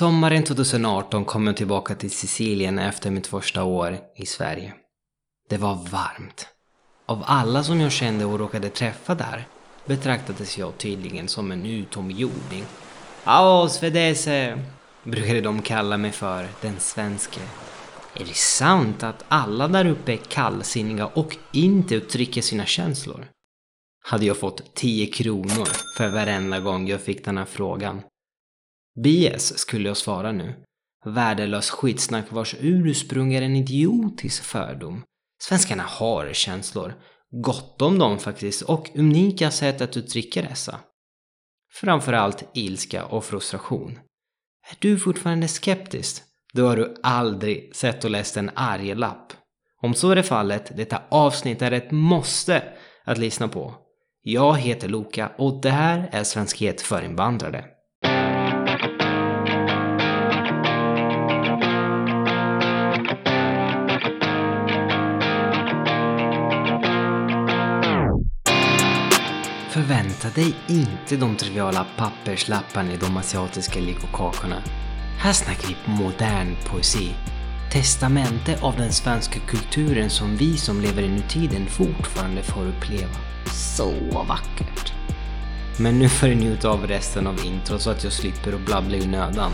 Sommaren 2018 kom jag tillbaka till Sicilien efter mitt första år i Sverige. Det var varmt. Av alla som jag kände och råkade träffa där betraktades jag tydligen som en utomjording. “Ao svedese, brukade de kalla mig för, den svenske. Är det sant att alla där uppe är kallsinniga och inte uttrycker sina känslor? Hade jag fått 10 kronor för varenda gång jag fick den här frågan. BS skulle jag svara nu. Värdelös skitsnack vars ursprung är en idiotisk fördom. Svenskarna har känslor. Gott om dem faktiskt och unika sätt att uttrycka dessa. Framförallt ilska och frustration. Är du fortfarande skeptisk? Då har du aldrig sett och läst en arg lapp. Om så är fallet, detta avsnitt är ett måste att lyssna på. Jag heter Loka och det här är Svenskhet för invandrare. Sätta dig inte de triviala papperslapparna i de asiatiska legokakorna. Här snackar vi modern poesi. Testamente av den svenska kulturen som vi som lever i nutiden fortfarande får uppleva. Så vackert! Men nu får du njuta av resten av introt så att jag slipper att blabbla i nödan.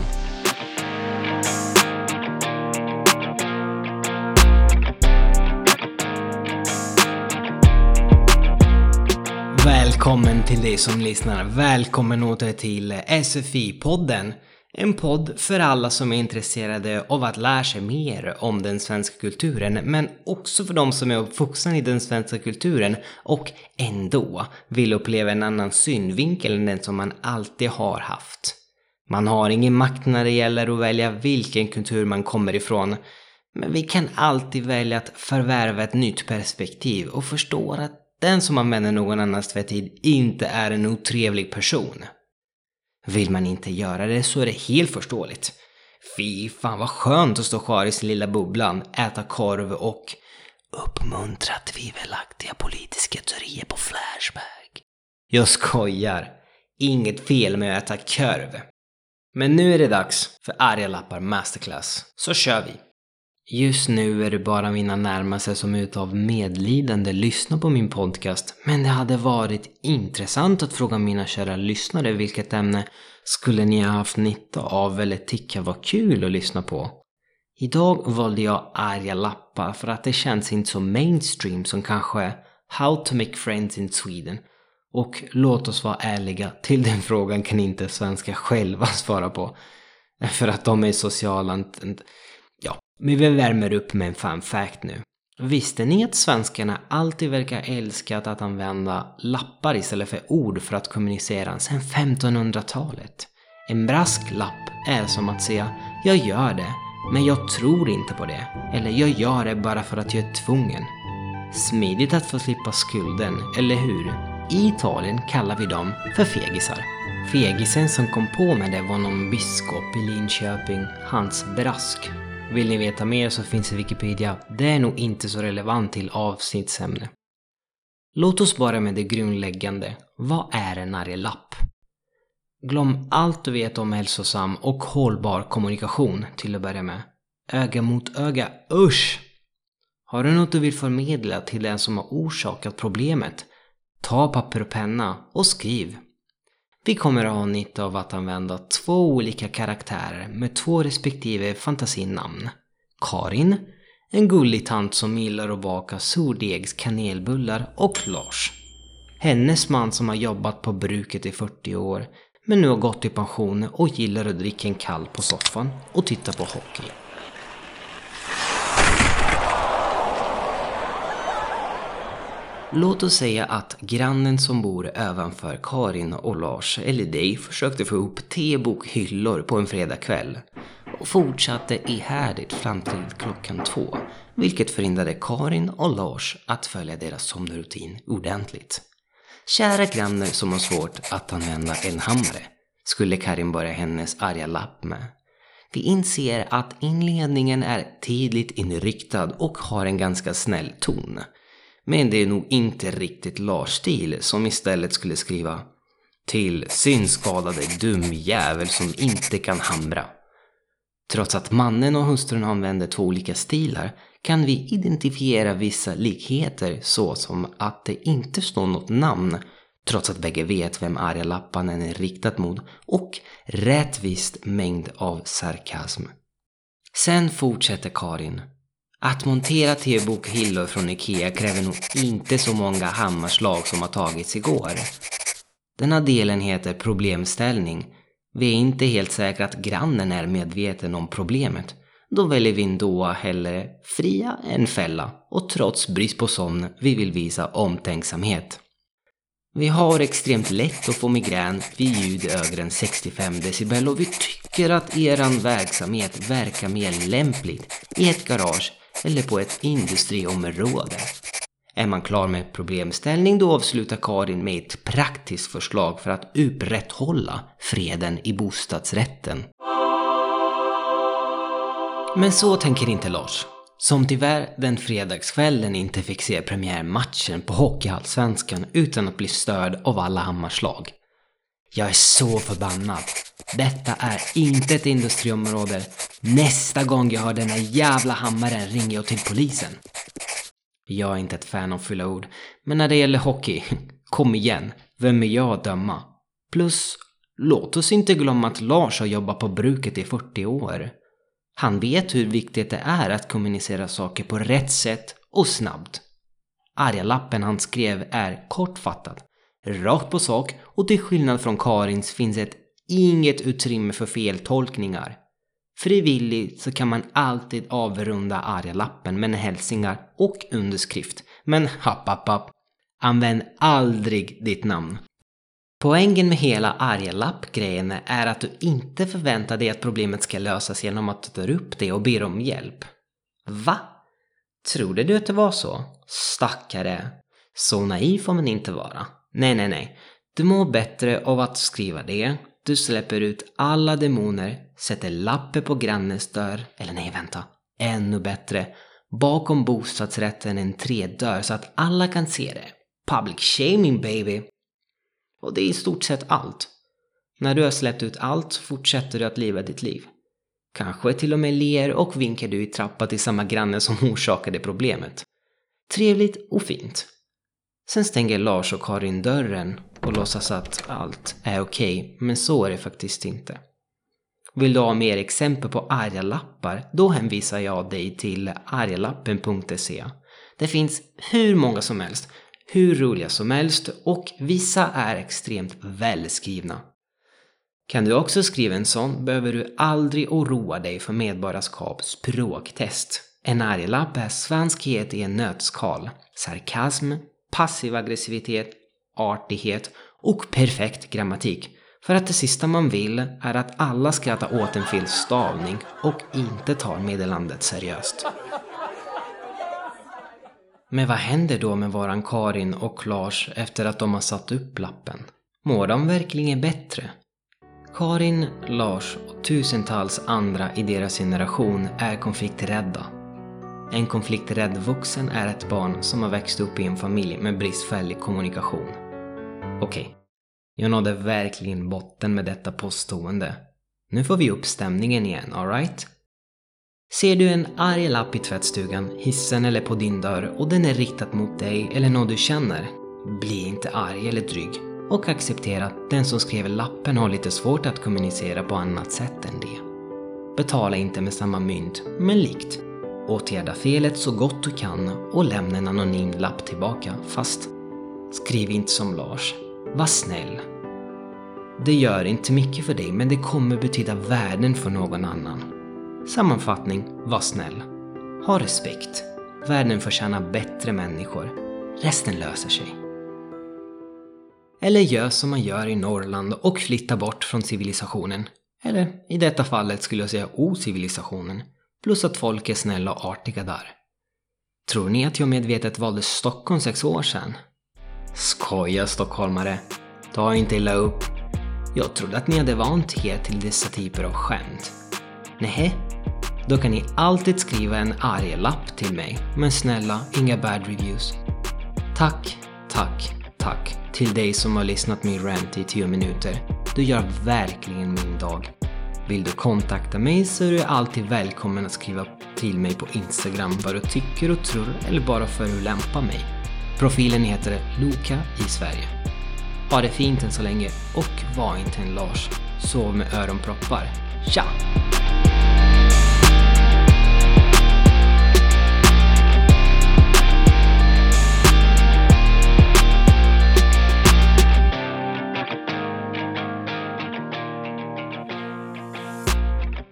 Välkommen till dig som lyssnar. Välkommen åter till SFI-podden. En podd för alla som är intresserade av att lära sig mer om den svenska kulturen, men också för de som är uppvuxna i den svenska kulturen och ändå vill uppleva en annan synvinkel än den som man alltid har haft. Man har ingen makt när det gäller att välja vilken kultur man kommer ifrån, men vi kan alltid välja att förvärva ett nytt perspektiv och förstå att den som använder någon annans tvättid inte är en otrevlig person. Vill man inte göra det så är det helt förståeligt. Fy fan vad skönt att stå kvar i sin lilla bubblan, äta korv och uppmuntra tvivelaktiga politiska teorier på Flashback. Jag skojar. Inget fel med att äta korv. Men nu är det dags för arga lappar masterclass. Så kör vi! Just nu är det bara mina närmaste som utav medlidande lyssnar på min podcast, men det hade varit intressant att fråga mina kära lyssnare vilket ämne skulle ni ha haft nytta av eller tycka var kul att lyssna på. Idag valde jag arga lappar för att det känns inte så mainstream som kanske How to make friends in Sweden. Och låt oss vara ärliga, till den frågan kan inte svenskar själva svara på. För att de är sociala, men vi värmer upp med en fun fact nu. Visste ni att svenskarna alltid verkar älskat att använda lappar istället för ord för att kommunicera sedan 1500-talet? En brasklapp är som att säga “Jag gör det, men jag tror inte på det” eller “Jag gör det bara för att jag är tvungen”. Smidigt att få slippa skulden, eller hur? I Italien kallar vi dem för fegisar. Fegisen som kom på med det var någon biskop i Linköping, Hans Brask, vill ni veta mer så finns det Wikipedia. Det är nog inte så relevant till avsnittsämne. Låt oss börja med det grundläggande. Vad är en arg lapp? Glöm allt du vet om hälsosam och hållbar kommunikation till att börja med. Öga mot öga, usch! Har du något du vill förmedla till den som har orsakat problemet? Ta papper och penna och skriv. Vi kommer att ha nytta av att använda två olika karaktärer med två respektive fantasinamn. Karin, en gullig tant som gillar att baka surdegs kanelbullar och Lars. Hennes man som har jobbat på bruket i 40 år men nu har gått i pension och gillar att dricka en kall på soffan och titta på hockey. Låt oss säga att grannen som bor ovanför Karin och Lars, eller dig, försökte få ihop tebokhyllor på en fredagkväll och fortsatte ihärdigt fram till klockan två, vilket förhindrade Karin och Lars att följa deras somnrutin ordentligt. Kära granne som har svårt att använda en hammare, skulle Karin börja hennes arga lapp med. Vi inser att inledningen är tydligt inriktad och har en ganska snäll ton. Men det är nog inte riktigt Lars stil som istället skulle skriva Till synskadade dum jävel som inte kan hamra. Trots att mannen och hustrun använder två olika stilar kan vi identifiera vissa likheter såsom att det inte står något namn trots att bägge vet vem arga lappan är riktat mot och rättvist mängd av sarkasm. Sen fortsätter Karin. Att montera tebokhyllor från IKEA kräver nog inte så många hammarslag som har tagits igår. Denna delen heter problemställning. Vi är inte helt säkra att grannen är medveten om problemet. Då väljer vi ändå hellre fria än fälla och trots brist på sån vi vill visa omtänksamhet. Vi har extremt lätt att få migrän vid ljud över än 65 decibel och vi tycker att eran verksamhet verkar mer lämpligt i ett garage eller på ett industriområde. Är man klar med problemställning då avslutar Karin med ett praktiskt förslag för att upprätthålla freden i bostadsrätten. Men så tänker inte Lars. Som tyvärr den fredagskvällen inte fick se premiärmatchen på Hockeyallsvenskan utan att bli störd av alla hammarslag. Jag är så förbannad. Detta är inte ett industriområde. Nästa gång jag hör den här jävla hammaren ringer jag till polisen. Jag är inte ett fan av fylla ord, men när det gäller hockey, kom igen, vem är jag att döma? Plus, låt oss inte glömma att Lars har jobbat på bruket i 40 år. Han vet hur viktigt det är att kommunicera saker på rätt sätt och snabbt. Arga lappen han skrev är kortfattad, rakt på sak och till skillnad från Karins finns ett inget utrymme för feltolkningar. Frivilligt så kan man alltid avrunda arga lappen med hälsningar och underskrift. Men happ, happ, happ. Använd aldrig ditt namn. Poängen med hela arga lapp-grejen är att du inte förväntar dig att problemet ska lösas genom att du tar upp det och ber om hjälp. Va? Trodde du att det var så? Stackare. Så naiv får man inte vara. Nej, nej, nej. Du mår bättre av att skriva det. Du släpper ut alla demoner, sätter lappe på grannens dörr, eller nej, vänta. Ännu bättre. Bakom bostadsrätten en trädörr så att alla kan se det. Public shaming baby! Och det är i stort sett allt. När du har släppt ut allt fortsätter du att leva ditt liv. Kanske till och med ler och vinkar du i trappa till samma granne som orsakade problemet. Trevligt och fint. Sen stänger Lars och Karin dörren och låtsas att allt är okej, okay, men så är det faktiskt inte. Vill du ha mer exempel på arga lappar? Då hänvisar jag dig till argalappen.se. Det finns hur många som helst hur roliga som helst och vissa är extremt välskrivna. Kan du också skriva en sån behöver du aldrig oroa dig för medborgarskap språktest. En arglapp är svenskhet i en nötskal, sarkasm, passiv aggressivitet, artighet och perfekt grammatik. För att det sista man vill är att alla skrattar åt en fel stavning och inte tar meddelandet seriöst. Men vad händer då med våran Karin och Lars efter att de har satt upp lappen? Mår de verkligen bättre? Karin, Lars och tusentals andra i deras generation är konflikträdda. En konflikträdd vuxen är ett barn som har växt upp i en familj med bristfällig kommunikation. Okej, okay. jag nådde verkligen botten med detta påstående. Nu får vi upp stämningen igen, alright? Ser du en arg lapp i tvättstugan, hissen eller på din dörr och den är riktad mot dig eller någon du känner, bli inte arg eller dryg och acceptera att den som skrev lappen har lite svårt att kommunicera på annat sätt än det. Betala inte med samma mynt, men likt. Åtgärda felet så gott du kan och lämna en anonym lapp tillbaka, fast skriv inte som Lars. Var snäll. Det gör inte mycket för dig, men det kommer betyda värden för någon annan. Sammanfattning, var snäll. Ha respekt. Världen förtjänar bättre människor. Resten löser sig. Eller gör som man gör i Norrland och flytta bort från civilisationen. Eller i detta fallet skulle jag säga ocivilisationen. Plus att folk är snälla och artiga där. Tror ni att jag medvetet valde Stockholm sex år sedan? Skoja stockholmare. Ta inte illa upp. Jag trodde att ni hade vant er till dessa typer av skämt. Nähä, då kan ni alltid skriva en arg lapp till mig. Men snälla, inga bad reviews. Tack, tack, tack till dig som har lyssnat min rant i 10 minuter. Du gör verkligen min dag. Vill du kontakta mig så är du alltid välkommen att skriva till mig på Instagram vad du tycker och tror eller bara för att lämpa mig. Profilen heter Loka i Sverige. Ha det fint än så länge och var inte en Lars. Sov med öronproppar. Tja!